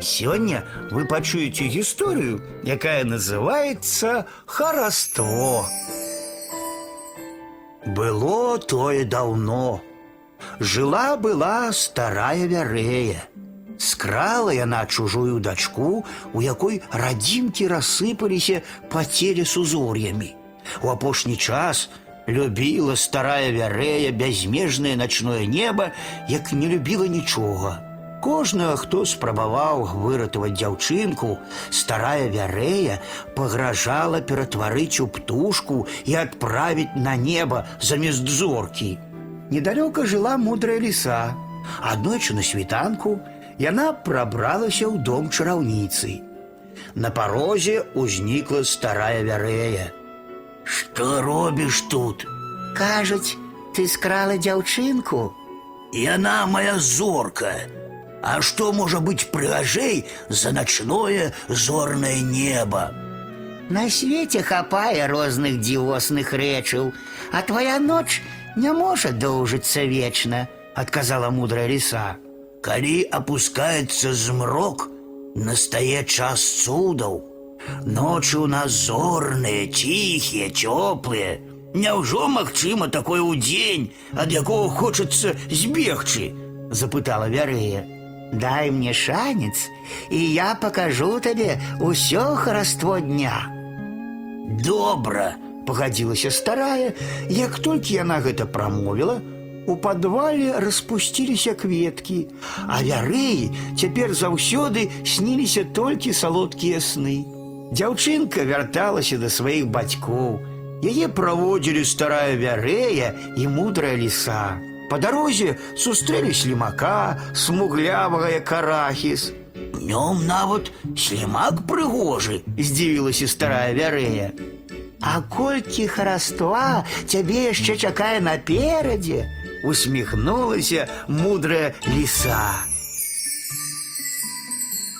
Сегодня вы почуете историю, якая называется «Хараство». Было тое давно. Жила-была старая вярэя. Скрала яна чужую дачку, у якой радзімкі рассыпаліся па целе сузор'ямі. У апошні час любіла старая вярэя бязмежнае начное неба, як не любіла нічога. Кожнага, хто спрабаваў выратаваць дзяўчынку, старая вярэя пагражала ператварыць у птушку і адправіць на неба замест зоркі. Недалёка жыла мудрая ліса. Аднойчы на світанку яна прабралася ў дом чараўніцы. На парозе ўзнікла старая вярэя. Што робіш тут? Кажуць, ты скрала дзяўчынку. Яна моя зорка. А што можа быць прыгажэй за начное зорнае неба? На свеце хапае розных дзівосных рэчаў, а твоя ноч не можа доўжыцца вечна, адказала мудрая ліса. Калі апускаецца змрок, настае час цудаў. Ночы у нас зорныя, ціхія, цёплыя. Няўжо магчыма такое ўдзень, ад якога хочацца збегчы? запытала вярэя. Дай мне шанец, і я пакажу табе ўсё хараство дня. Добра, пагадзілася старая, як толькі яна гэта прамовіла, у падвале распусціліся кветкі, а вярэі цяпер заўсёды сніліся толькі салодкія сны. Дзяўчынка вярталася да сваіх бацькоў. Яе праводзілі старая вярэя і мудрая ліса. Па дарозе сустрэлі слімака, смуглявага як арахіс. Днём нават слімак прыгожы, здзівілася старая вярэя. А колькі хараства цябе яшчэ чакае наперадзе, усміхнулася мудрая ліса.